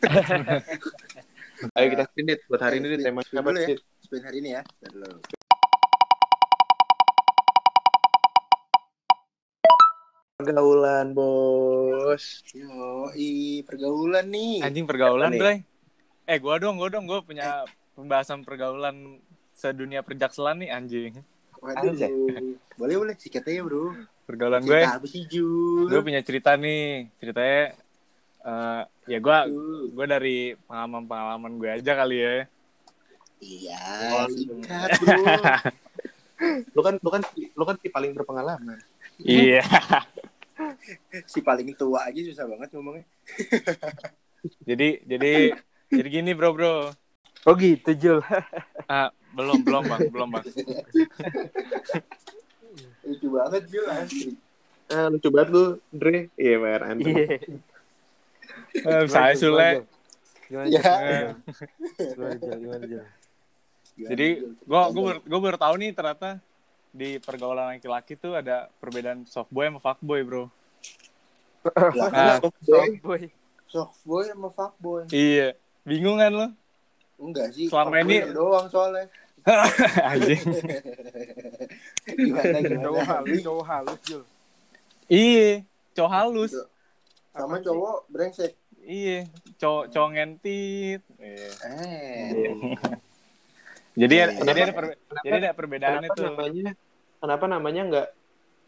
Ayo kita spin Dit. buat hari ini Dit. Spin- spin ya. Dit? Spin hari ini ya. Pergaulan bos. Yo, i pergaulan nih. Anjing pergaulan? Bray. Eh, gua dong, gua dong, gua punya pembahasan pergaulan sedunia perjakselan nih anjing. Waduh. Anjay. Boleh boleh sikat aja bro. Pergaulan gue, Cerita apa sih Jul? gue punya cerita nih. Ceritanya eh ya gua Tuh. gue dari pengalaman-pengalaman gue aja kali ya. Iya, Oh, sikat bro. Lu kan lu kan lu kan si paling berpengalaman. Iya. si paling tua aja susah banget ngomongnya. jadi jadi jadi gini, Bro, Bro. Oh gitu Jul. Ah, belum, belum, Bang, belum, Bang. Lucu banget Jul asli. Ah, lucu banget lu, Dre. Iya. Iya. Eh, saya Sule. Gimana Ya. Gimana? Gimana jadi gua gua baru, gua baru tahu nih ternyata di pergaulan laki-laki tuh ada perbedaan softboy sama fuckboy, Bro. Ah. kenapa? Softboy. softboy sama fuckboy. Iya. Bingung kan lo? Enggak sih. Selama ini- doang soalnya. Anjing. gimana Cowok gimana? halus, cowok halus Jul. Iya, cowok halus. Sama Apa sih? cowok brengsek. Iya, cowok cowok ngentit. Iya. Eh. Jadi Iya, iya. jadi ada jadi ada perbedaan Kenapa itu. namanya? Kenapa namanya enggak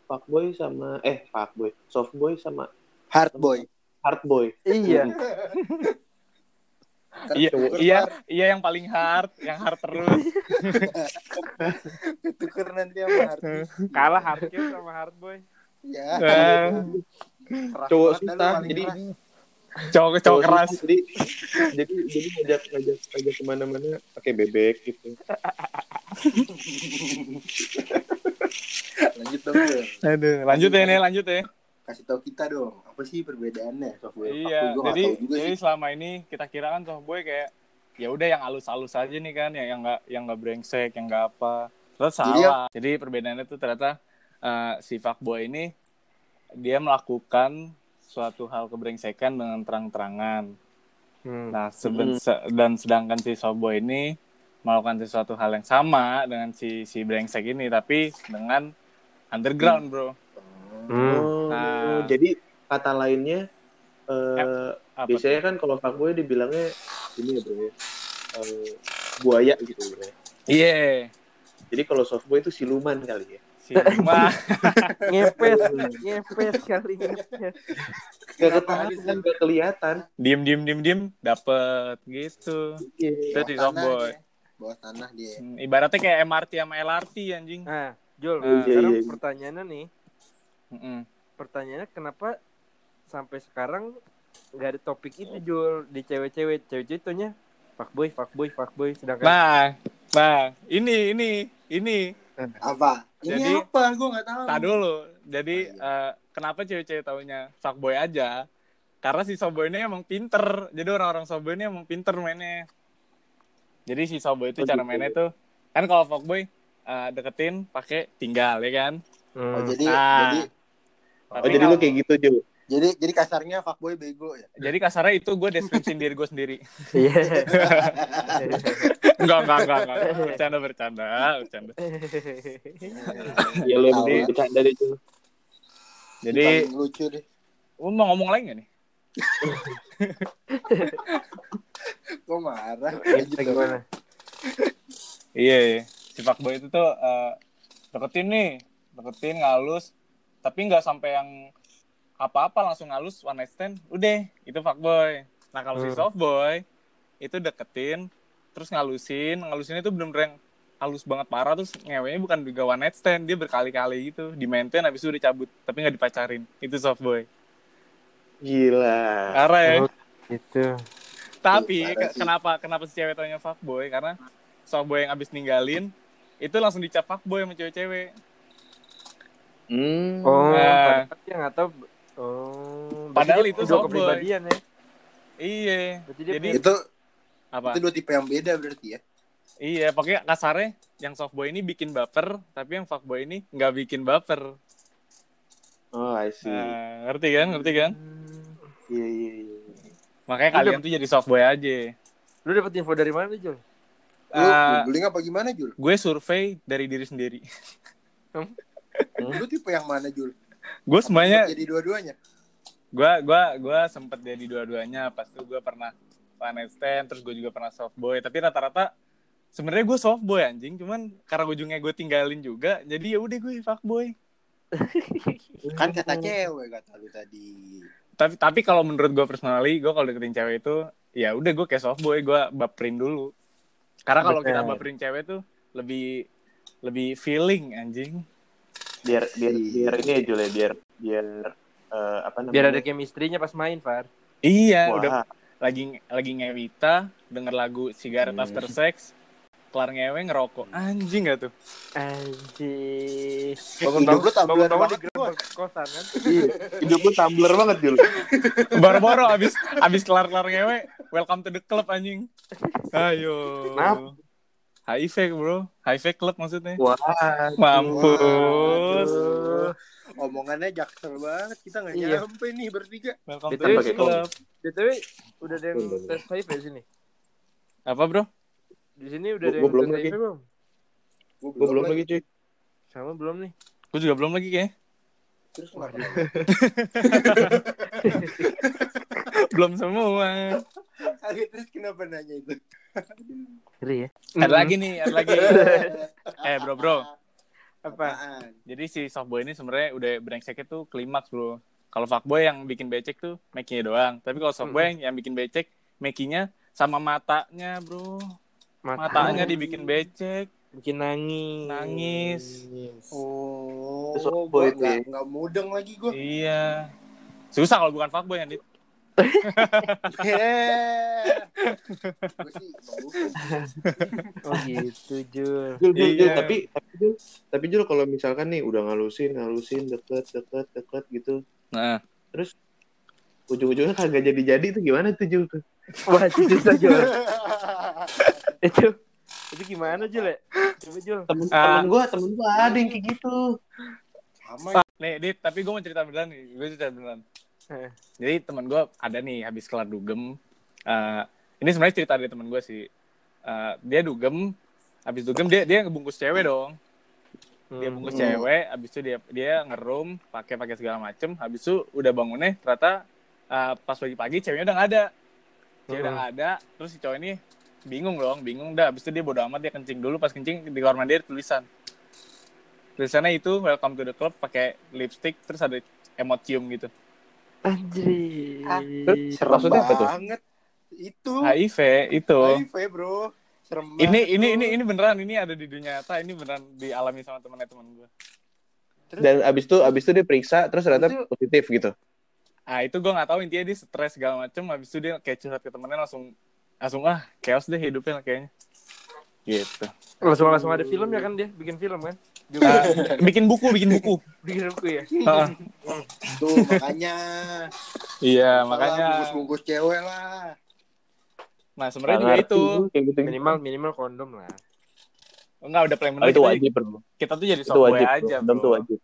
fuckboy sama eh fuckboy, softboy sama Hardboy. hardboy? Iya. Iya, Tuker, iya, Par. iya yang paling hard, yang hard terus. Tuker nanti sama hardboy. Kalah hardcore sama hardboy. Ya. Keras Cowok susah, jadi cowok cowok keras. Jadi jadi jadi ngajak ngajak ngajak ke mana-mana pakai bebek gitu. Lanjut dong. Aduh, lanjut ya nih, lanjut ya. Kasih tahu kita dong, apa sih perbedaannya softboy Iya, nggak jadi jadi sih. selama ini kita kira kan softboy kayak ya udah yang halus-halus aja nih kan, yang yang nggak yang nggak brengsek, yang nggak apa. Terus Jadi salah. Jadi perbedaannya tuh ternyata eh, si fuckboy ini dia melakukan suatu hal kebrengsekan dengan terang-terangan. Hmm. Nah, seben- se- dan sedangkan si softboy ini melakukan sesuatu hal yang sama dengan si si brengsek ini tapi dengan underground, Bro. Hmm. Oh, Nah. jadi kata lainnya eh Apa biasanya kan kalau fuckboy dibilangnya ini ya bro ya eh, buaya gitu bro. ya. Iya. Jadi kalau softboy itu siluman kali ya. Ngepes, ngepes kali ngepes. Gak ketahuan kan gak kelihatan. diem diem diem diem dapet gitu. Itu si tanah softboy. dia. Bawah tanah dia. Hmm, Ibaratnya kayak MRT sama LRT anjing. Nah, Jul, Ah. sekarang Iya, iya. pertanyaannya nih, Mm-mm. pertanyaannya kenapa sampai sekarang nggak ada topik itu Jul di cewek-cewek, cewek-cewek itunya fuckboy, fuckboy, fuckboy, sedangkan Nah, nah, ini ini ini. Apa? Ini Jadi- apa? Gue nggak tahu. Tak dulu. Jadi Oh, iya. eh, kenapa cewek-cewek taunya fuckboy aja? Karena si softboy ini emang pinter. Jadi orang-orang softboy ini emang pinter mainnya. Jadi si softboy itu Oh, cara gitu. mainnya tuh kan kalau fuckboy eh, deketin pakai tinggal ya kan. Hmm. Oh, jadi Ah. jadi Oh jadi lu kayak gitu Jul. Jadi jadi kasarnya fuckboy bego ya. jadi kasarnya itu gue deskripsiin diri gue sendiri. Iya. enggak, enggak, enggak, enggak. Bercanda, bercanda, bercanda. Ya lu Tahu. lebih bercanda deh Jul. Jadi, lucu deh. lu mau ngomong lagi gak nih? Gue marah. Kita gimana? Iya, iya. si fuckboy itu tuh eh, deketin nih, deketin ngalus, tapi nggak sampai yang apa-apa langsung ngalus one night stand, udah itu fuckboy. Nah kalau si Hmm. softboy itu deketin, terus ngalusin, ngalusin itu bener-bener yang halus banget parah terus ngewenya bukan juga one night stand dia berkali-kali gitu di maintain habis itu dicabut tapi nggak dipacarin itu softboy Gila. parah ya Oh, Gitu. tapi parah kenapa kenapa si cewek taunya fuckboy karena softboy yang abis ninggalin itu langsung dicap fuckboy sama cewek-cewek Hmm. Oh, Nah. dia nggak tahu. Oh, Padahal itu dua kepribadian ya. iya Berarti jadi punya- Itu apa itu dua tipe yang beda berarti ya. iya pokoknya kasarnya yang softboy ini bikin baper tapi yang fuckboy ini nggak bikin baper Oh, I see. Nah, ngerti kan ngerti kan Hmm. Iya, iya, iya. Makanya Lu kalian tuh jadi softboy aja. Lu dapet info dari mana, Jul? Lu Eh, googling apa gimana Jul? gue survei dari diri sendiri. Lu tipe yang mana Jul? Gue semuanya Jadi dua-duanya. gua gua gua sempet jadi dua-duanya. Pas itu gua pernah one night stand terus gue juga pernah soft boy. Tapi rata-rata sebenarnya gue soft boy anjing. Cuman karena ujungnya gue tinggalin juga jadi ya udah gue fuck boy. Kan kata cewek kata lu tadi. tapi tapi kalau menurut gue personally gue kalau deketin cewek itu ya udah gue kayak soft boy gue baperin dulu. Karena kalau kita baperin cewek tuh lebih lebih feeling anjing biar biar Iya. biar ini ya Jul ya biar biar eh, apa namanya Biar ada chemistry-nya pas main, Far. iya Wah, udah lagi lagi ngewita denger lagu cigarette Hmm. after sex kelar ngewe ngerokok anjing gak tuh Anjir. Hidup lu tabluan bangun-bangun banget, di gerbang kosan kan. iya. hidup lu tumbler banget Jul Boro-boro abis abis kelar-kelar ngewe, welcome to the club anjing. Ayo. Kenapa? HIV bro, HIV club maksudnya. wah Mampus. Waduh. Omongannya jaksel banget. Kita nggak Iya. nyampe nih bertiga. Welcome to pakai club. BTW udah ada yang tes HIV di sini. Apa bro? Di sini udah ada yang belum tes lagi. HIV belum? gue belum lagi cuy Sama belum nih. Gue juga belum lagi kayak. Terus? belum semua. Terus kenapa nanya itu? Ngeri ya. Ada lagi nih, ada lagi. eh bro bro. Apa? Jadi si softboy ini sebenarnya udah brengseknya tuh klimaks bro. Kalau fuckboy yang bikin becek tuh making doang. Tapi kalau softboy yang bikin becek, making sama matanya bro. Matanya dibikin becek. bikin nangis. Nangis. Oh, Terus gua boy itu nggak ya? nggak mudeng lagi gue. Iya. Susah kalau bukan fuckboy yang dit. Gue sih emang bukan. Oh gitu, Jul. Jul, Jul, Jul, Iya. tapi tapi Jul, tapi Jul kalau misalkan nih udah ngalusin, ngalusin, deket, deket, deket gitu, Nah, terus ujung-ujungnya kagak jadi-jadi itu gimana tuh Jul? tuh? Wah, itu susah, Jul. itu itu gimana, Jul ya? Coba, Jul. Temen, Ah. temen gue, temen gue ada yang kayak gitu. Sama nih dit, tapi gue mau cerita beneran nih. Gue cerita beneran. Eh. Jadi teman gue ada nih habis kelar dugem. Eh, ini sebenarnya cerita dari teman gue sih. Eh, dia dugem, habis dugem dia dia ngebungkus cewek dong. Dia Hmm. bungkus Hmm. cewek, habis itu dia dia ngerum, pakai pakai segala macem. Habis itu udah bangunnya ternyata eh, pas pagi-pagi ceweknya udah nggak ada. Cewek udah Hmm. nggak ada, terus si cowok ini bingung dong, bingung dah. Habis itu dia bodo amat dia kencing dulu, pas kencing di kamar mandi ada tulisan. Tulisannya itu welcome to the club pakai lipstick terus ada emot cium gitu. Anjir. Serem Maksudnya apa tuh? banget. Itu HIV itu. HIV bro. Serem Ini banget ini tuh. ini ini beneran ini ada di dunia nyata, ini beneran dialami sama temen teman gue. Dan abis itu abis itu dia periksa, terus ternyata Itu- positif gitu. Ah itu gue nggak tahu intinya dia stres segala macem. Habis itu dia kayak curhat ke temennya langsung langsung ah chaos deh hidupnya kayaknya. Gitu. Langsung langsung ada film ya kan dia bikin film kan? Ah, bikin buku, bikin buku. Bikin buku ya. Ah, Tuh makanya. iya makanya. bungkus-bungkus cewek lah. Nah sebenarnya juga itu gitu. Minimal minimal kondom lah. enggak udah plan Oh, bener. itu kita, wajib bro. kita tuh jadi Itu wajib. aja Bro. Kondom tuh wajib.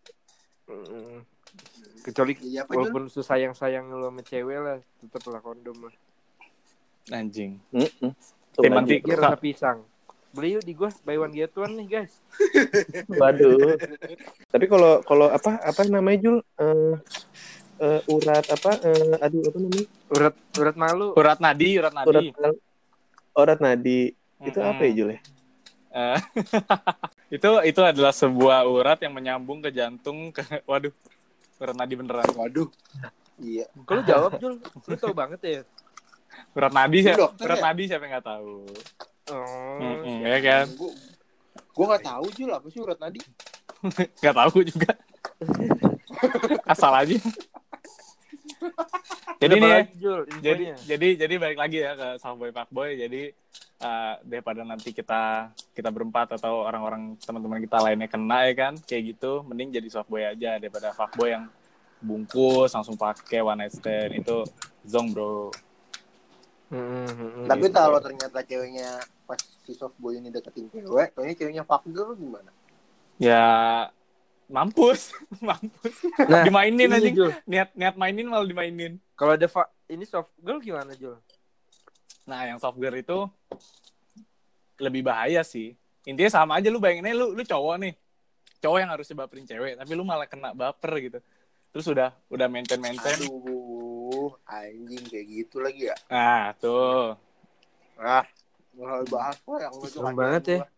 Mm. Kecuali Iya apa Jul? walaupun sayang sayang lu sama cewek lah, tetep lah kondom lah. Anjing. Mm-mm. Itu Tim wajib. anti- Dia rasa pisang. Beli yuk di gua buy one get one nih guys. Waduh. Tapi kalau kalau apa apa namanya Jul? Eh eh, urat apa? eh, aduh apa namanya? Urat urat malu. Urat nadi, urat Urat nadi. urat nadi. Itu Mm-mm. apa ya Jul ya? Eh, itu itu adalah sebuah urat yang menyambung ke jantung ke waduh urat nadi beneran Waduh. Iya. Kalau jawab Jul, lu tau banget ya. urat nadi siapa urat ya? nadi siapa yang nggak tahu Oh. Ya kan? Gue nggak tahu Jul. Apa sih urat nadi. nggak tahu juga. Asal aja. Jadi nih ya, Jul, jadi jadi jadi balik lagi ya ke Softboy Fuckboy jadi eh, daripada nanti kita kita berempat atau orang-orang teman-teman kita lainnya kena ya kan kayak gitu mending jadi softboy aja daripada fuckboy yang bungkus langsung pakai one night stand. Itu zong bro Mm, mm, mm. Tapi Gitu. kalau ternyata ceweknya pas si softboy ini deketin cewek, kayaknya ceweknya fuck girl gimana? ya mampus mampus Nah, dimainin ini, aja niat niat mainin malah dimainin Kalau ada fa- ini soft girl gimana Jul? Nah, yang soft girl itu lebih bahaya sih. Intinya sama aja lu bayangin aja lu lu cowok nih. Cowok yang harusnya baperin cewek, tapi lu malah kena baper gitu. Terus udah udah maintain-maintain. Aduh, anjing kayak gitu lagi ya. Nah, tuh. Ah, nggak bahas kok yang aja banget ya. gua.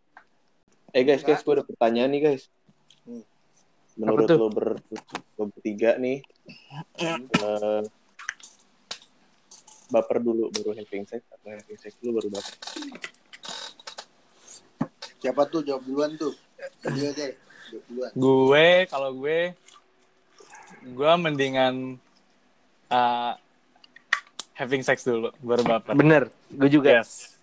Eh guys, guys, gue ada pertanyaan nih guys. Hmm. Menurut Apa lo, ber, lo bertiga nih, eh, baper dulu baru having sex atau having sex dulu baru baper? Siapa tuh jawab duluan tuh? Dia deh, jawab duluan. Gue kalau gue gue mendingan uh, having sex dulu baru baper. Bener, gue juga. Yes.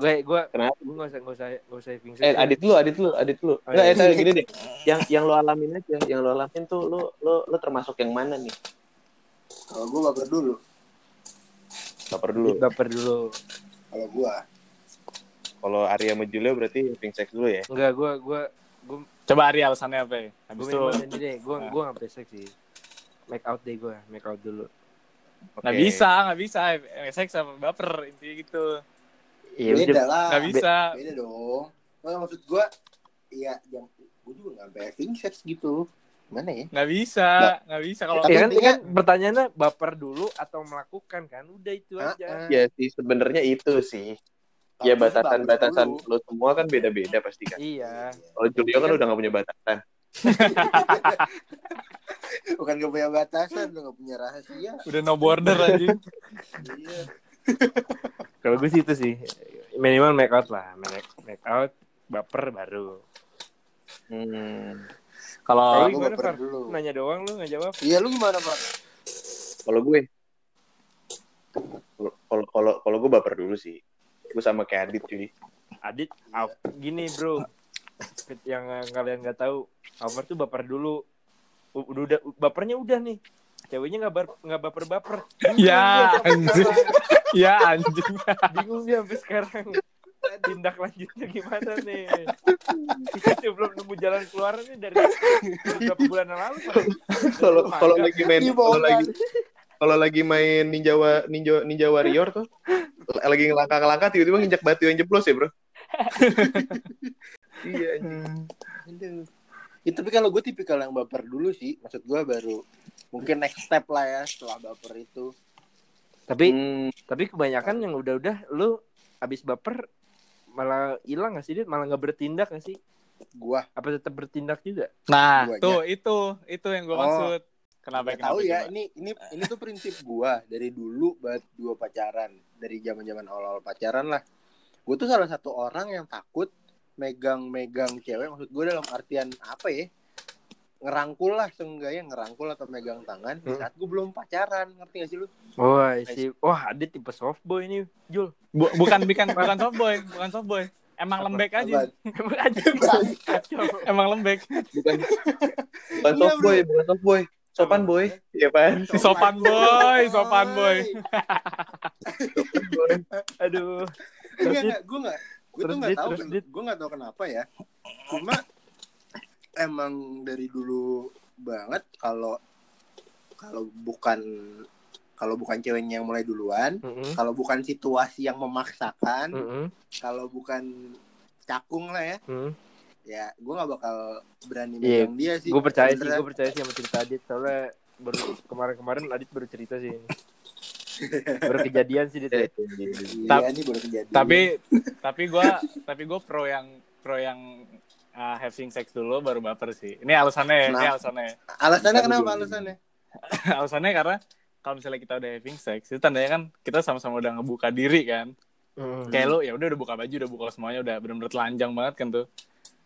Gue gue Kenapa? gue nggak usah nggak usah nggak usah saving Eh, adit lu, adit lu, adit lu. Oh, Enggak, tadi gini deh. Yang yang lo alamin aja, yang lo alamin tuh lo lo lo termasuk yang mana nih? Kalau gue baper dulu. Baper dulu. baper dulu. Kalau gue, Kalau Arya sama Julio berarti having sex dulu ya? Enggak, gue gue gue Coba Ari alasannya apa ya? Habis gue itu. Gue gue nggak sampai seks sih. Make out deh gue, make out dulu. nggak Oke. bisa, nggak bisa. Sex sama baper intinya gitu. Iya beda udah. lah. Nggak bisa. Beda dong. Nah, maksud gue, ya yang gue juga nggak sampai having sex gitu. Gimana ya? Nggak bisa, nggak bisa kalau Tapi Ya kan, kan pertanyaannya baper dulu atau melakukan kan? Udah itu Ah, aja. Ya sih sebenarnya itu sih. Tapi Ya batasan-batasan dulu. lo semua kan beda-beda pasti kan. Iya. Kalau Julio kan udah gak punya batasan. Bukan gak punya batasan, lu gak punya rahasia. udah no border aja. Iya. Kalau gue sih itu sih minimal make out lah, make, make out baper baru. Hmm. Kalau gimana, baper Far? dulu. Nanya doang lu nggak jawab. Iya, lu gimana, Pak? Kalau gue, kalau kalau kalau gue baper dulu sih. Gue sama kayak Adit cuy. Adit, gini bro, yang kalian nggak tahu, baper tuh baper dulu. Udah, udah bapernya udah nih. Ceweknya nggak bar- nggak baper baper. ya anjing. ya anjing. Bingung dia sampai sekarang. Tindak lanjutnya gimana nih? Kita belum nemu jalan keluar nih dari beberapa bulan yang lalu. Kalau kalau lagi main Ih, kalau lagi kalau lagi main Ninja Wa- Ninja Ninja Warrior tuh lagi ngelangkah-ngelangkah tiba-tiba nginjak batu yang jeblos ya, Bro. iya anjing. Aduh. Ya, tapi kalau gue tipikal yang baper dulu sih. Maksud gue baru mungkin next step lah ya setelah baper itu. Tapi Hmm, tapi kebanyakan yang udah-udah lu abis baper malah hilang gak sih dia malah nggak bertindak gak sih Gua apa tetap bertindak juga Nah, Duanya. tuh itu itu yang gue Oh. maksud. Kenapa tahu ya coba? ini ini ini tuh prinsip gua dari dulu buat dua pacaran dari zaman zaman awal awal pacaran lah gue tuh salah satu orang yang takut megang-megang cewek maksud gue dalam artian apa ya ngerangkul lah seenggaknya ngerangkul atau megang tangan di Hmm. saat gue belum pacaran ngerti gak sih lu wah si wah ada tipe soft boy nih Jul Bu- bukan bukan bukan soft boy, bukan soft boy. Emang Apa? lembek aja. Emang aja Emang lembek. bukan bukan Iya, soft boy, bro. bukan soft boy. Sopan boy. Iya, Pan. Sopan boy, sopan boy. aduh Enggak, enggak, gue enggak. Gue tuh Dit, tahu, gue enggak tahu kenapa ya. Cuma emang dari dulu banget kalau kalau bukan kalau bukan ceweknya yang mulai duluan, Mm-mm. kalau bukan situasi yang memaksakan, Mm-mm. kalau bukan cakung lah ya, Mm. ya gue nggak bakal berani Iya, megang dia sih. gue percaya sih gue percaya sih sama cerita Adit soalnya baru kemarin-kemarin Adit baru cerita sih baru kejadian sih Dit ya. Iya, ini baru kejadian. Tapi tapi gue tapi gue pro yang pro yang uh, having sex dulu baru baper sih. Ini alasannya, ini Kenapa? alasannya. alasannya kenapa alasannya? alasannya karena kalau misalnya kita udah having sex itu tandanya kan kita sama-sama udah ngebuka diri kan. Mm. Kayak lu ya udah udah buka baju, udah buka semuanya, udah benar-benar telanjang banget kan tuh.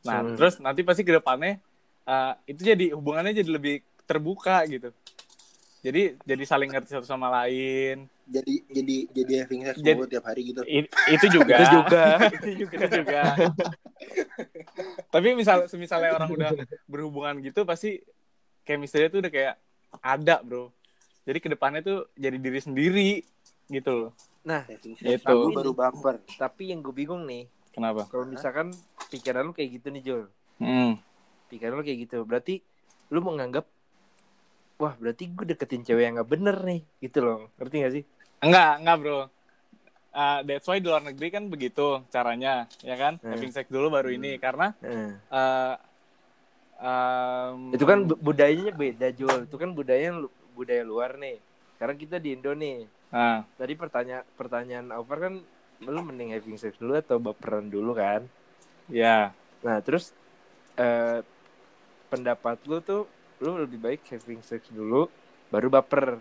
Nah, Hmm. terus nanti pasti ke depannya uh, itu jadi hubungannya jadi lebih terbuka gitu. Jadi jadi saling ngerti satu sama lain. Jadi jadi jadi having sex Jadi- mulu tiap hari gitu. Itu juga. itu juga itu juga itu juga. Tapi misal misalnya orang udah berhubungan gitu pasti chemistry tuh udah kayak ada, Bro. Jadi ke depannya tuh jadi diri sendiri gitu loh. nah Itu. baru baper. tapi yang gue bingung nih Kenapa? kalau misalkan pikiran lu kayak gitu nih Jul Hmm. pikiran lu kayak gitu berarti lu menganggap wah berarti gue deketin cewek yang gak bener nih gitu loh ngerti gak sih Enggak, enggak, Bro. uh, that's why di luar negeri kan begitu caranya, ya kan? Hmm. Having sex dulu baru ini karena Eh. uh, um, Itu kan bu- budayanya beda, Jul. Itu kan budaya budaya luar nih. Sekarang kita di Indo nih. nah, Tadi pertanyaan pertanyaan Over kan lu mending having sex dulu atau baperan dulu kan? ya. Nah, terus eh pendapat lu tuh lu lebih baik having sex dulu baru baper.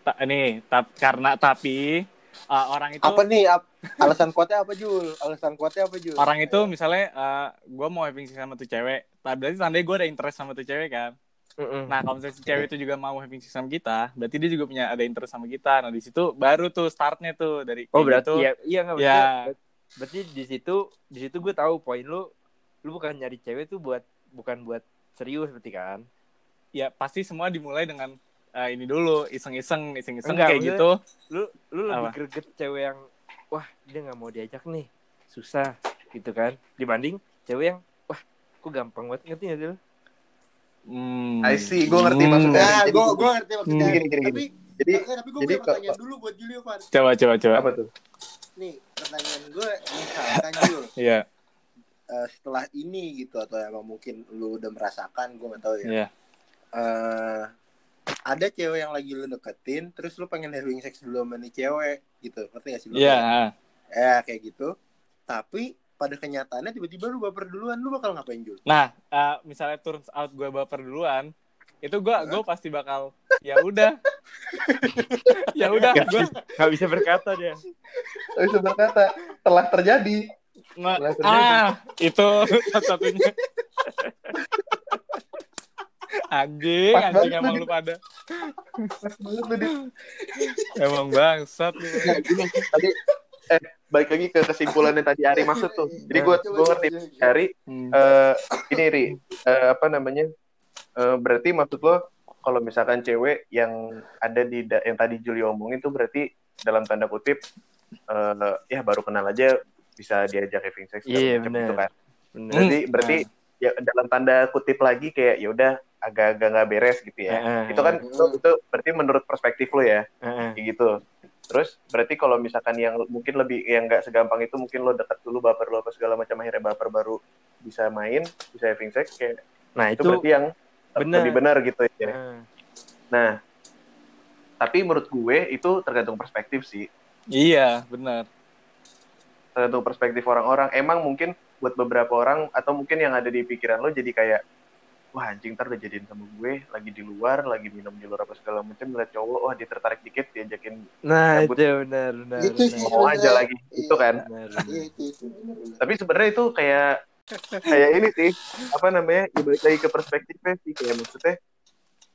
Ta- nih, tap, karena tapi uh, orang itu Apa nih? ap- alasan kuatnya apa Jul? Alasan kuatnya apa Jul? orang itu misalnya uh, gue mau having sex sama tuh cewek, berarti tandanya gue ada interest sama tuh cewek kan. Nah, kalau misalnya si cewek itu juga mau having sex sama kita, berarti dia juga punya ada interest sama kita. Nah, di situ baru tuh startnya tuh dari Oh berarti gitu. iya iya nggak Ya. berarti, berarti di situ di situ gue tahu poin lu lu bukan nyari cewek tuh buat bukan buat serius berarti kan? ya pasti semua dimulai dengan uh, ini dulu iseng-iseng iseng-iseng Enggak, kayak gitu Lu lu lebih Apa? greget cewek yang wah dia nggak mau diajak nih susah gitu kan dibanding cewek yang wah kok gampang banget ngerti nggak sih lu? hmm. I see, gue ngerti maksudnya. Nah, gue gue ngerti maksudnya. Gini, gini, gini. Tapi Jadi, eh, tapi gue jadi punya pertanyaan dulu buat Julio Van. coba coba coba apa tuh? Nih, pertanyaan gue misalkan Jul, Iya eh, setelah ini gitu atau emang mungkin lu udah merasakan, gue gak tahu ya. iya eh ada cewek yang lagi lu deketin, terus lu pengen having sex dulu sama nih cewek gitu, ngerti gak sih lu? iya Ya kayak gitu. Tapi pada kenyataannya tiba-tiba lu baper duluan, lu bakal ngapain Jul? nah uh, misalnya turns out gue baper duluan itu gue gue pasti bakal ya udah ya udah gue Nggak bisa berkata dia. Gak bisa berkata, telah terjadi. Nggak ah itu satu-satunya anjing Pas anjing emang lu, pada emang bangsat lu. Nah, tadi, eh, balik lagi ke kesimpulannya tadi Ari maksud tuh. Jadi gue gue ngerti coba. Ari Hmm. eh ini Ri, eh, apa namanya? Eh, berarti maksud lo kalau misalkan cewek yang ada di da- yang tadi Juli omongin tuh berarti dalam tanda kutip eh ya baru kenal aja bisa diajak having sex Iya, macam bener. gitu kan. Bener. Berarti Hmm. berarti ya dalam tanda kutip lagi kayak ya udah agak-agak nggak beres gitu ya. Heeh. Itu kan itu, itu berarti menurut perspektif lo ya Heeh. kayak gitu. Terus berarti kalau misalkan yang mungkin lebih yang nggak segampang itu mungkin lo dekat dulu baper lo apa segala macam akhirnya baper baru bisa main bisa having sex kayak Nah itu, itu, berarti yang benar. lebih benar gitu ya. Heeh. Nah, tapi menurut gue itu tergantung perspektif sih. iya benar Tergantung perspektif orang-orang. Emang mungkin buat beberapa orang atau mungkin yang ada di pikiran lo jadi kayak wah anjing ntar udah jadiin sama gue lagi di luar lagi minum di luar apa segala macam ngeliat cowok wah dia tertarik dikit diajakin Nah Cabut. itu benar benar. Itu sih. benar. mau aja lagi itu kan Benar, Iya benar. itu itu. bener-bener. tapi sebenarnya itu kayak kayak ini sih apa namanya ya balik lagi ke perspektifnya sih kayak maksudnya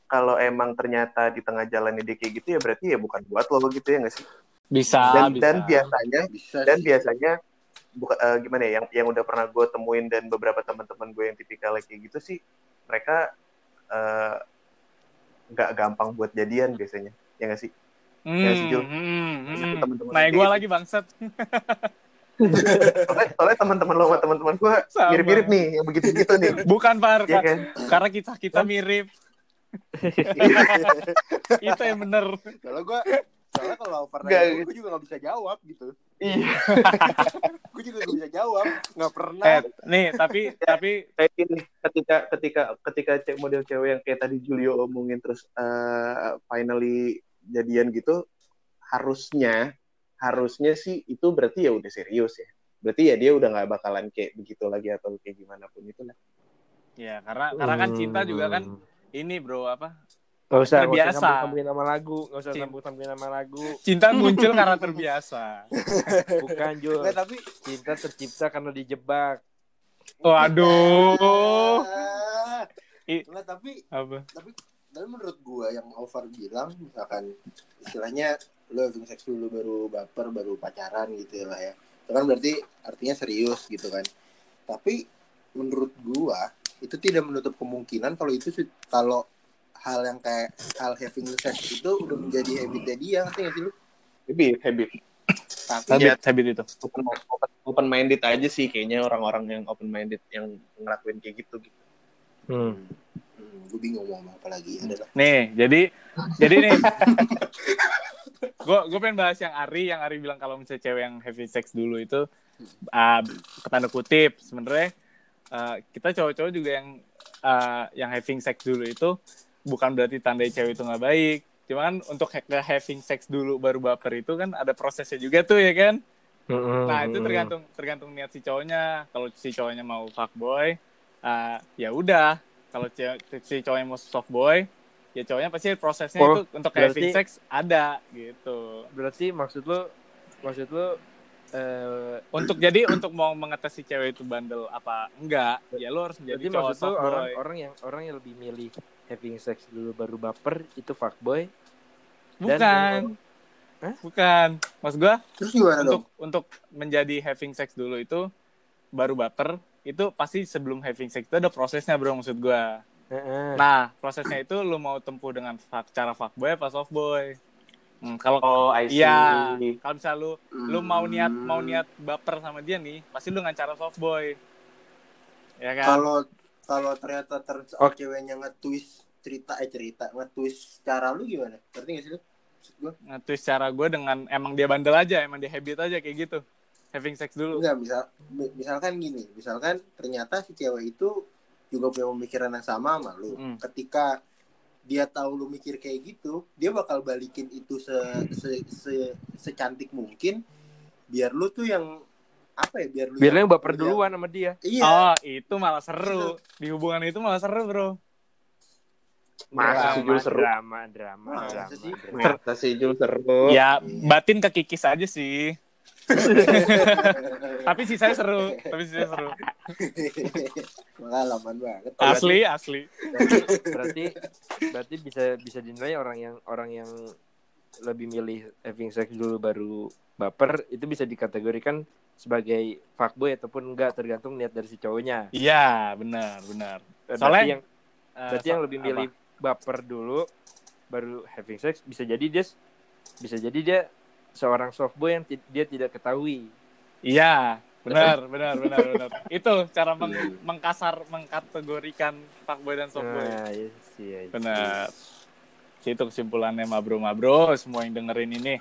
kalau emang ternyata di tengah jalannya dia kayak gitu ya berarti ya bukan buat lo gitu ya nggak sih bisa dan bisa dan biasanya Bisa dan sih. biasanya bukan eh, gimana ya yang yang udah pernah gue temuin dan beberapa teman-teman gue yang tipikal kayak gitu sih mereka eh, nggak gampang buat jadian biasanya ya nggak sih Hmm, Ya, sih, Jul. hmm, hmm. Teman-teman Nah, gue gitu. lagi bangsat. soalnya, soalnya teman-teman lo sama teman-teman gue mirip-mirip nih yang begitu-begitu nih Bukan Par, ya kan karena kita kita mirip. Itu yang bener. Kalau gue soalnya kalau Nggak, nanya gitu. gue juga gak bisa jawab gitu. iya Gue juga gak bisa jawab, nggak pernah. Eh, nih, tapi tapi kayak gini ketika ketika ketika cek model cewek yang kayak tadi Julio omongin terus eh, finally jadian gitu harusnya harusnya sih itu berarti ya udah serius ya berarti ya dia udah nggak bakalan kayak begitu lagi atau kayak gimana pun itu lah ya karena karena kan cinta juga kan Hmm. ini bro apa? Gak usah, gak Terbiasa. usah sambung-sambungin nama lagu, gak usah sambung-sambungin nama lagu. Cinta muncul karena terbiasa. Bukan Jul, Nggak, tapi cinta tercipta karena dijebak. Waduh. Ah. I- Nggak, tapi Apa? tapi dan menurut gua yang over bilang misalkan istilahnya lo having sex dulu baru baper baru pacaran gitu lah ya itu kan berarti artinya serius gitu kan tapi menurut gua itu tidak menutup kemungkinan kalau itu kalau hal yang kayak hal having sex itu udah menjadi habitnya dia ngerti nggak sih lu? Habit habit. Tapi Habit, habit itu. open, open, open minded aja sih kayaknya orang-orang yang open minded yang ngelakuin kayak gitu gitu. Hmm. hmm, gue bingung mau ngomong apa lagi adalah Nih, jadi jadi nih. Gue gue pengen bahas yang Ari yang Ari bilang kalau misalnya cewek yang heavy sex dulu itu uh, ketanda kutip. Sebenarnya uh, kita cowok-cowok juga yang uh, yang having sex dulu itu bukan berarti tanda cewek itu nggak baik. Cuma kan untuk ke having sex dulu baru baper itu kan ada prosesnya juga tuh ya kan? Nah itu tergantung tergantung niat si cowoknya. Kalau si cowoknya mau fuckboy uh, ya udah. Kalau si cowoknya mau soft boy ya cowoknya pasti prosesnya Oh, itu untuk berarti- having sex ada gitu. Berarti maksud lo maksud lo eh untuk jadi untuk mau mengetes si cewek itu bandel apa enggak ya lo harus menjadi Jadi cowok maksud lu orang orang yang orang yang lebih milih having sex dulu baru baper itu fuckboy. dan bukan yang- Hah? bukan maksud gua Terus gimana untuk dong? untuk menjadi having sex dulu itu baru baper itu pasti sebelum having sex itu ada prosesnya bro maksud gua Heeh. nah prosesnya itu lu mau tempuh dengan fuck, cara fuckboy apa softboy hmm, kalau Oh, I see. iya kalau misalnya lu lu mau niat Hmm. mau niat baper sama dia nih pasti lu dengan cara softboy ya kan Kalau kalau ternyata ter Oke. ceweknya nge-twist cerita eh cerita nge-twist cara lu gimana? Ngerti gak sih lu? Nge-twist cara gue dengan emang dia bandel aja, emang dia habit aja kayak gitu. Having sex dulu. Enggak, misal mi- misalkan gini, misalkan ternyata si cewek itu juga punya pemikiran yang sama sama lu. Mm. Ketika dia tahu lu mikir kayak gitu, dia bakal balikin itu se, se, se- secantik mungkin biar lu tuh yang apa ya biar lu Biar yang baper duluan sama dia. Iya. Oh, itu malah seru. Di hubungan itu malah seru, bro. Masa sih Jul seru? drama, drama, Masa drama, sih? drama. Masa sih Jul seru? Ya, batin kekikis aja sih. Tapi sisanya seru. Tapi sisanya seru. Pengalaman banget. Asli, asli. berarti berarti bisa bisa dinilai orang yang orang yang lebih milih having sex dulu baru baper itu bisa dikategorikan sebagai fuckboy ataupun enggak tergantung niat dari si cowoknya. Iya, benar, benar. Eh, Soalnya- berarti yang Eh, berarti so- yang lebih apa? milih baper dulu baru having sex bisa jadi dia bisa jadi dia seorang softboy yang dia tidak ketahui. Iya, benar, benar, benar, benar. Itu cara meng- mengkasar, mengkategorikan fuckboy dan softboy. Nah, yes, yes, Benar. Itu kesimpulannya Mabro Mabro semua yang dengerin ini.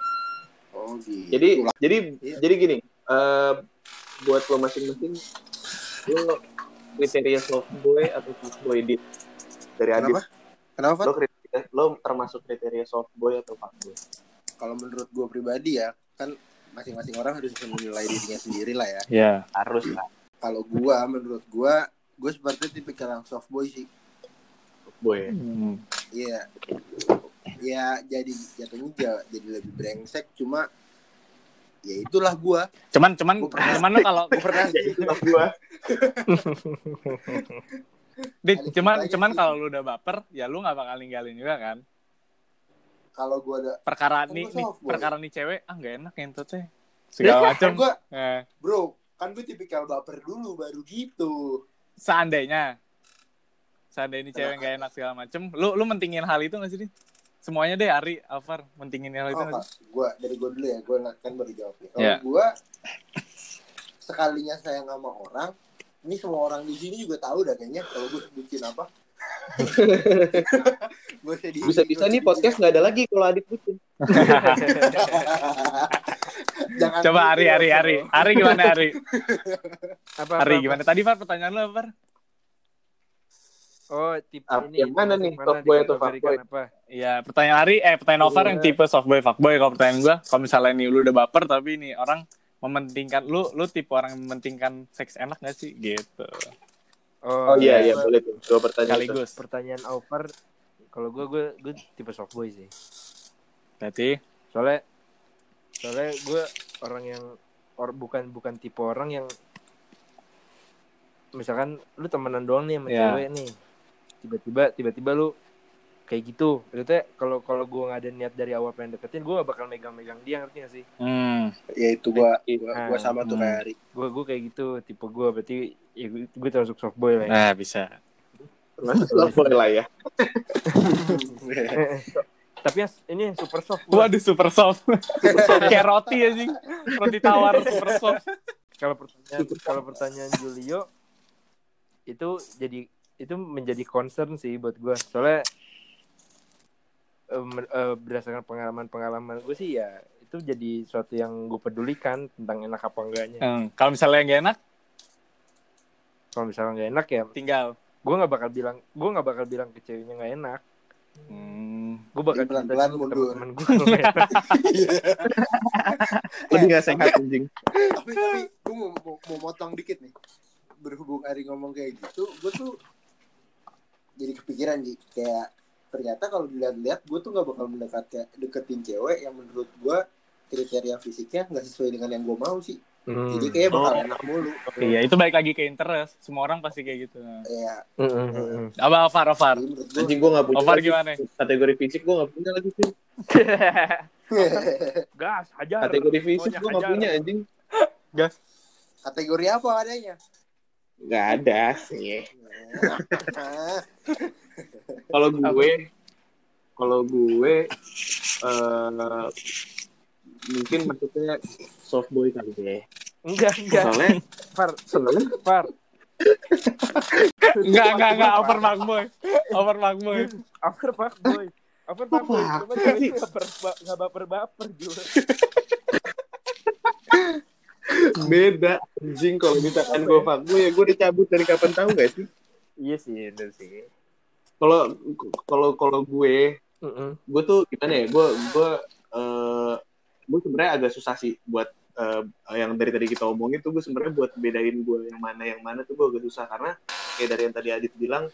Oh gitu. Jadi jadi Iya. jadi gini, eh buat lo masing-masing, lo kriteria soft boy atau soft boy dit dari Adit. Kenapa? Kenapa? Fat? Lo kriteria, lo termasuk kriteria soft boy atau fuck boy? Kalau menurut gue pribadi ya, kan masing-masing orang harus bisa menilai dirinya sendiri lah ya. Ya. Harus lah Kalau gua, menurut gua, gue seperti tipikal yang soft boy sih. soft boy. Hmm. Iya. Ya jadi jatuhnya ja- jadi lebih brengsek cuma ya itulah gua. Cuman cuman Gua pernah- cuman lo kalau Gua pernah Ya itu soft gua. Cuman cuman kalau lu udah baper, ya lu nggak bakal ninggalin juga kan. kalau gua ada Perkara Kan nih, nih perkara nih cewek, ah nggak enak ngentut teh. Segala macam. kan gua Eh, bro kan gue tipikal baper dulu baru gitu seandainya seandainya ini cewek nggak enak segala macem, lu lu mentingin hal itu nggak sih? Semuanya deh Ari, Alvar, mentingin hal itu oh, sih? gua dari gua dulu ya gua kan baru jawab nih kalau Ya. gua sekalinya sayang sama orang ini semua orang di sini juga tahu dah kayaknya kalau gue sebutin apa sedih- Bisa-bisa nih podcast nggak ada lagi kalau Adit bucin. Jangan Coba gitu Ari, ya, Ari. Ari, Ari gimana Ari? Apa, Ari apa, gimana? Tadi Far pertanyaan lu Far? Oh, tipe Ah, ini yang mana nih, softboy atau fuckboy? Iya, pertanyaan Ari, eh pertanyaan Over Iya. yang tipe softboy fuckboy. Kalau pertanyaan gua, kalau misalnya nih lu udah baper tapi nih orang mementingkan lu, lu tipe orang yang mementingkan seks enak gak sih? Gitu. Oh iya iya boleh tuh. Dua pertanyaan. itu. Sekaligus. Pertanyaan over kalau gue gue gue tipe softboy sih. Berarti Soalnya soalnya gue orang yang or, bukan bukan tipe orang yang misalkan lu temenan doang nih sama Iya. cewek nih. Tiba-tiba tiba-tiba lu kayak gitu. Maksudnya kalau kalau gue nggak ada niat dari awal pengen deketin, gue gak bakal megang-megang dia ngerti gak sih? hmm, ya itu gua gua, gua Nah, sama tuh hmm. kayak Ari Gue gue kayak gitu tipe gue berarti ya gue, gue termasuk softboy lah ya. nah bisa. Termasuk soft boy lah ya. Tapi yang ini yang super soft. gua. Waduh super soft. Kayak roti ya sih. Roti tawar super soft. kalau pertanyaan kalau pertanyaan Julio itu jadi itu menjadi concern sih buat gue soalnya eh, eh, berdasarkan pengalaman-pengalaman gue sih ya itu jadi suatu yang gue pedulikan tentang enak apa enggaknya. Hmm, kalau misalnya yang gak enak, Kalau misalnya nggak enak ya tinggal. gue nggak bakal bilang gue nggak bakal bilang ke ceweknya nggak enak. Hmm. Gue bakal dulu ke mundur. temen-temen gue kalau nggak enak. Lebih nggak sehat anjing. tapi tapi gue mau, mau mau motong dikit nih berhubung Ari ngomong kayak gitu gue tuh jadi kepikiran sih kayak ternyata kalau dilihat-lihat gue tuh nggak bakal mendekat deketin cewek yang menurut gue kriteria fisiknya nggak sesuai dengan yang gue mau sih Hmm. jadi kayak bakal Oh. enak mulu Iya, itu balik lagi ke interest. Semua orang pasti kayak gitu. ya Hmm, hmm. Apa Ovar, Ovar? jadi menurut gue Anjing gue nggak punya. Ovar gimana? Kategori fisik gue nggak punya lagi sih. Gas, hajar. Kategori fisik gue nggak punya anjing. Gas. kategori apa adanya Nggak ada sih. Kalau gue, kalau gue, eh mungkin maksudnya soft boy kali deh. Enggak, enggak. Soalnya, Far, soalnya Far. Enggak, enggak, enggak. Over. Over fuckboy. Over fuck boy. Over fuck boy. fuck Cuma boy cewek sih? nggak nggak baper-baper juga. beda anjing kalau misalkan gue fuckboy ya gue dicabut dari kapan tahu gak sih? Iya sih, bener sih. Kalau kalau kalau gue Mm-mm. gue tuh gimana ya gue gue eh gue sebenarnya agak susah sih buat eh, yang dari tadi kita omongin tuh gue sebenarnya buat bedain gue yang mana yang mana tuh gue agak susah karena kayak dari yang tadi Adit bilang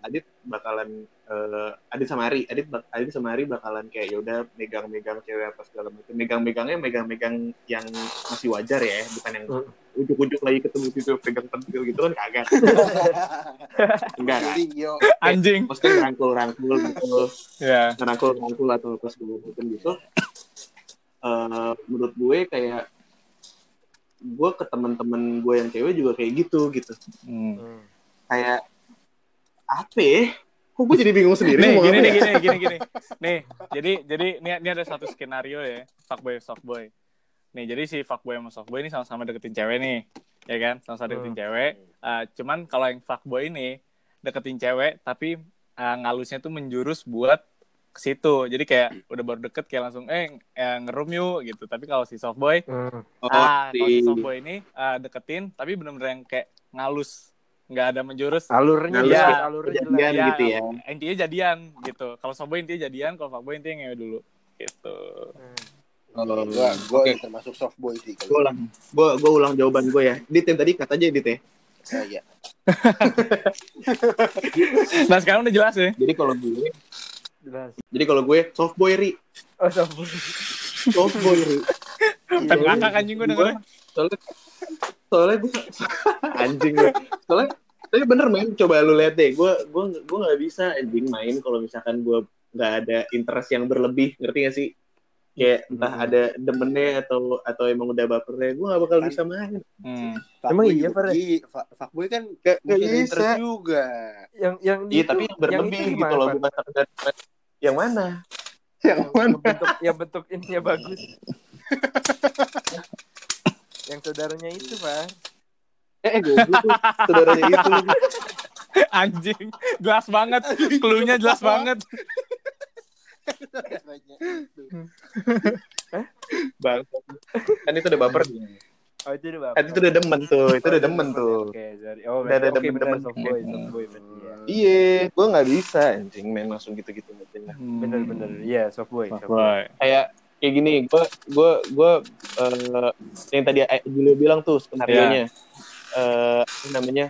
Adit bakalan eh, Adit sama Ari Adit bak- Adit sama Ari bakalan kayak ya udah megang-megang cewek apa segala macam megang-megangnya megang-megang yang masih wajar ya bukan yang Hmm. ujuk-ujuk lagi ketemu gitu pegang pentil gitu kan kagak enggak kan Anjing. maksudnya rangkul-rangkul gitu Ya. rangkul-rangkul atau apa segala macam gitu eh, menurut gue kayak gue ke teman-teman gue yang cewek juga kayak gitu gitu Hmm. Hmm. kayak apa ya? Kok gue jadi bingung sendiri Nih, gini nih, gini, gini, gini. Nih, jadi jadi ini, ini ada satu skenario ya, fuckboy softboy. Nih, jadi si fuckboy sama softboy ini sama-sama deketin cewek nih, ya kan? Sama-sama deketin cewek. Eh, cuman kalau yang fuckboy ini deketin cewek, tapi eh, ngalusnya tuh menjurus buat ke situ. Jadi kayak udah baru deket kayak langsung eh, eh ngerum yuk gitu. Tapi kalau si softboy, Hmm. Oh, ah kalau si softboy ini eh, deketin, tapi bener-bener yang kayak ngalus, nggak ada menjurus. Alurnya Ngalur ya, alurnya kejadian jelas. gitu ya. intinya jadian gitu kalau softboy intinya jadian kalau fuckboy intinya ngewe dulu gitu Hmm. Oh, gue gue Oke. termasuk soft boy sih gue kalau ulang, gue gue ulang jawaban gue ya. Dit yang tadi kata aja Dit ya. Oh, iya. nah sekarang udah jelas ya Jadi kalau gue, Jelas. jadi kalau gue soft boy ri, Oh, sombong. soft boy ri. Pengen ngakak anjing gue dengerin Soalnya, soalnya gue anjing gue. Soalnya tapi bener men, coba lu lihat deh. Gue gue gue nggak bisa anjing main kalau misalkan gue nggak ada interest yang berlebih, ngerti gak sih? Kayak entah Hmm. ada demennya atau atau emang udah bapernya, gue gak bakal bisa main. hmm. Emang iya, ya? gi- fa- Fuckboy kan Gak, ada bisa. interest juga. Yang yang Iya, itu- tapi yang berlebih itu gitu loh, bukan sekedar yang mana? Yang yang mana? bentuk yang bentuk ininya bagus. yang saudaranya itu, Pak. Eh, gue saudaranya itu. anjing jelas banget cluenya jelas banget Bang. Kan itu udah baper. Oh, itu udah Kan itu udah demen tuh, itu udah demen tuh. Oke, sorry. Oh, Udah ada boy berarti ya. Iya, gue nggak bisa anjing main langsung gitu-gitu aja. Bener bener. Iya, soft boy, soft boy. Kayak kayak gini, gue gue gue eh, yang tadi eh, Julio bilang tuh skenario nya, eh apa namanya,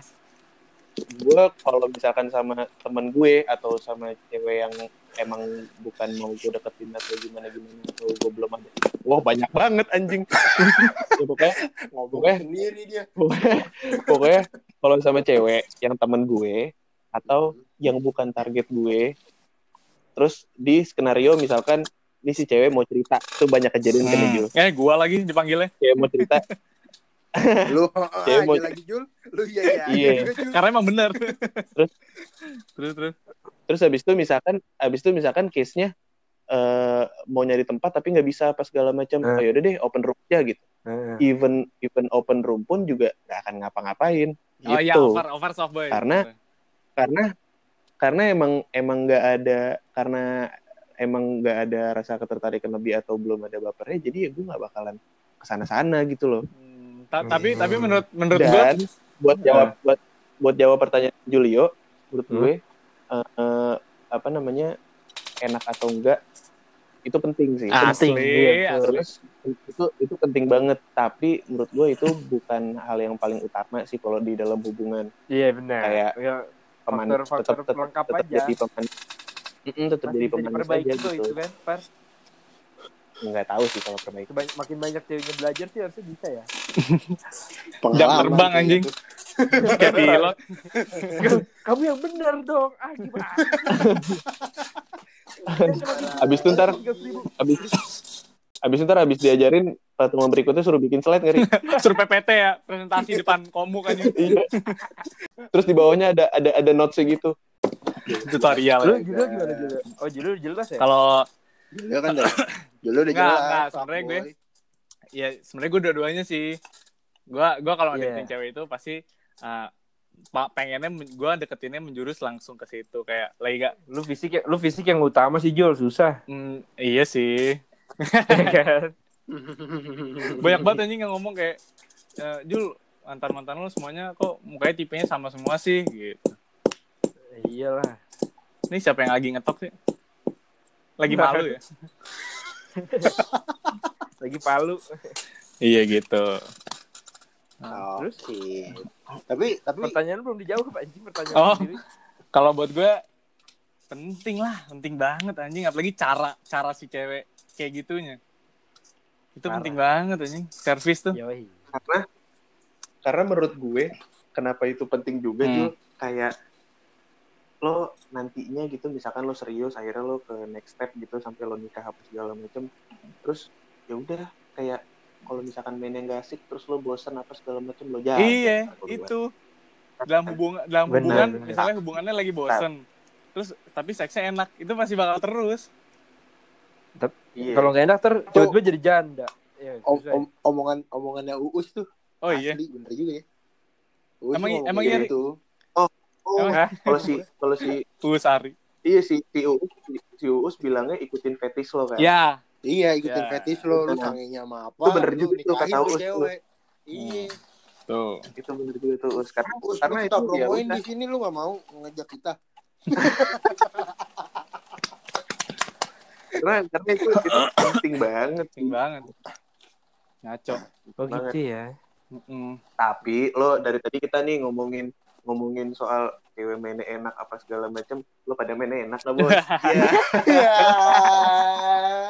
gue kalau misalkan sama teman gue atau sama cewek yang emang bukan mau gue deketin atau gimana gimana atau gue belum ada, wah banyak banget anjing. ya, pokoknya Ngomong Pokoknya- sendiri dia. pokoknya, pokoknya kalau sama cewek yang temen gue atau yang bukan target gue terus di skenario misalkan ini si cewek mau cerita tuh banyak kejadian kan ya, Jul Hmm. Eh, gua lagi dipanggilnya. cewek mau cerita Lu Cewek mau- lagi Jul. Lu iya iya Iya. Jul. Karena emang bener. Terus? terus terus. terus habis itu misalkan habis itu misalkan case nya eh mau nyari tempat tapi nggak bisa apa segala macam Eh. oh, yaudah deh open room aja gitu Heeh. even even open room pun juga gak akan ngapa-ngapain gitu Oh iya, over over soft boy. Karena- karena karena emang emang nggak ada karena emang nggak ada rasa ketertarikan lebih atau belum ada bapernya jadi ya gue nggak bakalan ke sana-sana gitu loh. Hmm, ta- tapi tapi menurut menurut gue dan buat jawab buat buat jawab pertanyaan Julio menurut Hmm. gue eh, eh, apa namanya enak atau enggak itu penting sih. Asli, Iya, terus itu itu penting banget. Tapi menurut gue itu bukan hal yang paling utama sih kalau di dalam hubungan. Iya benar. Kayak ya, peman Faktor-faktor tetap tetap, tetap aja. jadi peman Mm-mm, tetap masih jadi pemanis aja gitu itu kan, Par. nggak tahu sih kalau perbaiki Kebany- makin banyak ceweknya belajar sih harusnya bisa ya. Jam terbang, anjing. gitu. kayak pilot Kamu yang benar dong. Ah gimana? Abis itu ntar- abis abis itu ntar abis diajarin pertemuan berikutnya suruh bikin slide ngeri suruh PPT ya presentasi depan komu kan Iya. terus di bawahnya ada ada ada notesnya gitu tutorial Lu ya. juga gimana juga? Oh Julu jelas ya? kalau Dulu kan udah, dulu udah Nggak, jelas. nggak, sebenarnya gue- ya sebenarnya gue dua-duanya sih gue gua kalau Iya. deketin cewek itu pasti uh, pengennya gue deketinnya menjurus langsung ke situ kayak lagi gak Lu fisik ya, lu fisik yang utama sih Jul susah. hmm, iya sih Ya kan? banyak banget anjing yang ngomong kayak "Eh, Jul mantan mantan lu semuanya kok mukanya tipenya sama semua sih gitu Iyalah. ini siapa yang lagi ngetok sih lagi Nah. malu ya Lagi palu. iya gitu Oh, Terus? Oke. Tapi tapi Pertanyaan lu belum dijawab anjing pertanyaan Oh. sendiri. kalau buat gue penting lah penting banget anjing apalagi cara cara si cewek kayak gitunya itu Parah. penting banget anjing service tuh Yoi. karena karena menurut gue kenapa itu penting juga Hmm. Jul kayak lo nantinya gitu misalkan lo serius akhirnya lo ke next step gitu sampai lo nikah apa segala macam terus ya udah kayak kalau misalkan mainnya nggak asik terus lo bosan apa segala macam lo jalan iya gue. itu dalam hubungan dalam Benar, hubungan benar. misalnya hubungannya lagi bosen terus tapi seksnya enak itu masih bakal terus Iya. Kalau nggak enak ter tiba-tiba jadi janda. Ya, om, om- omongan omongannya Uus tuh. oh iya Asli, bener juga ya. Uus Emang- emang iya, Ri? Oh, kalau si kalau si Usari iya si si Uus si Uus bilangnya ikutin fetish lo kan ya Iya, ikutin Ya. fetish lo, lu Bener. sangenya sama apa? Itu bener juga nikahin kata Uus. Iya. tuh itu bener juga tuh Uus karena Uus, karena itu kita ya promoin udah di sini lu gak mau ngajak kita. karena karena itu, itu penting banget penting banget ngaco Oh gitu ya. Mm-mm. tapi lo dari tadi kita nih ngomongin ngomongin soal cewek mainnya enak apa segala macam lo pada mainnya enak lah bos Iya. Iya.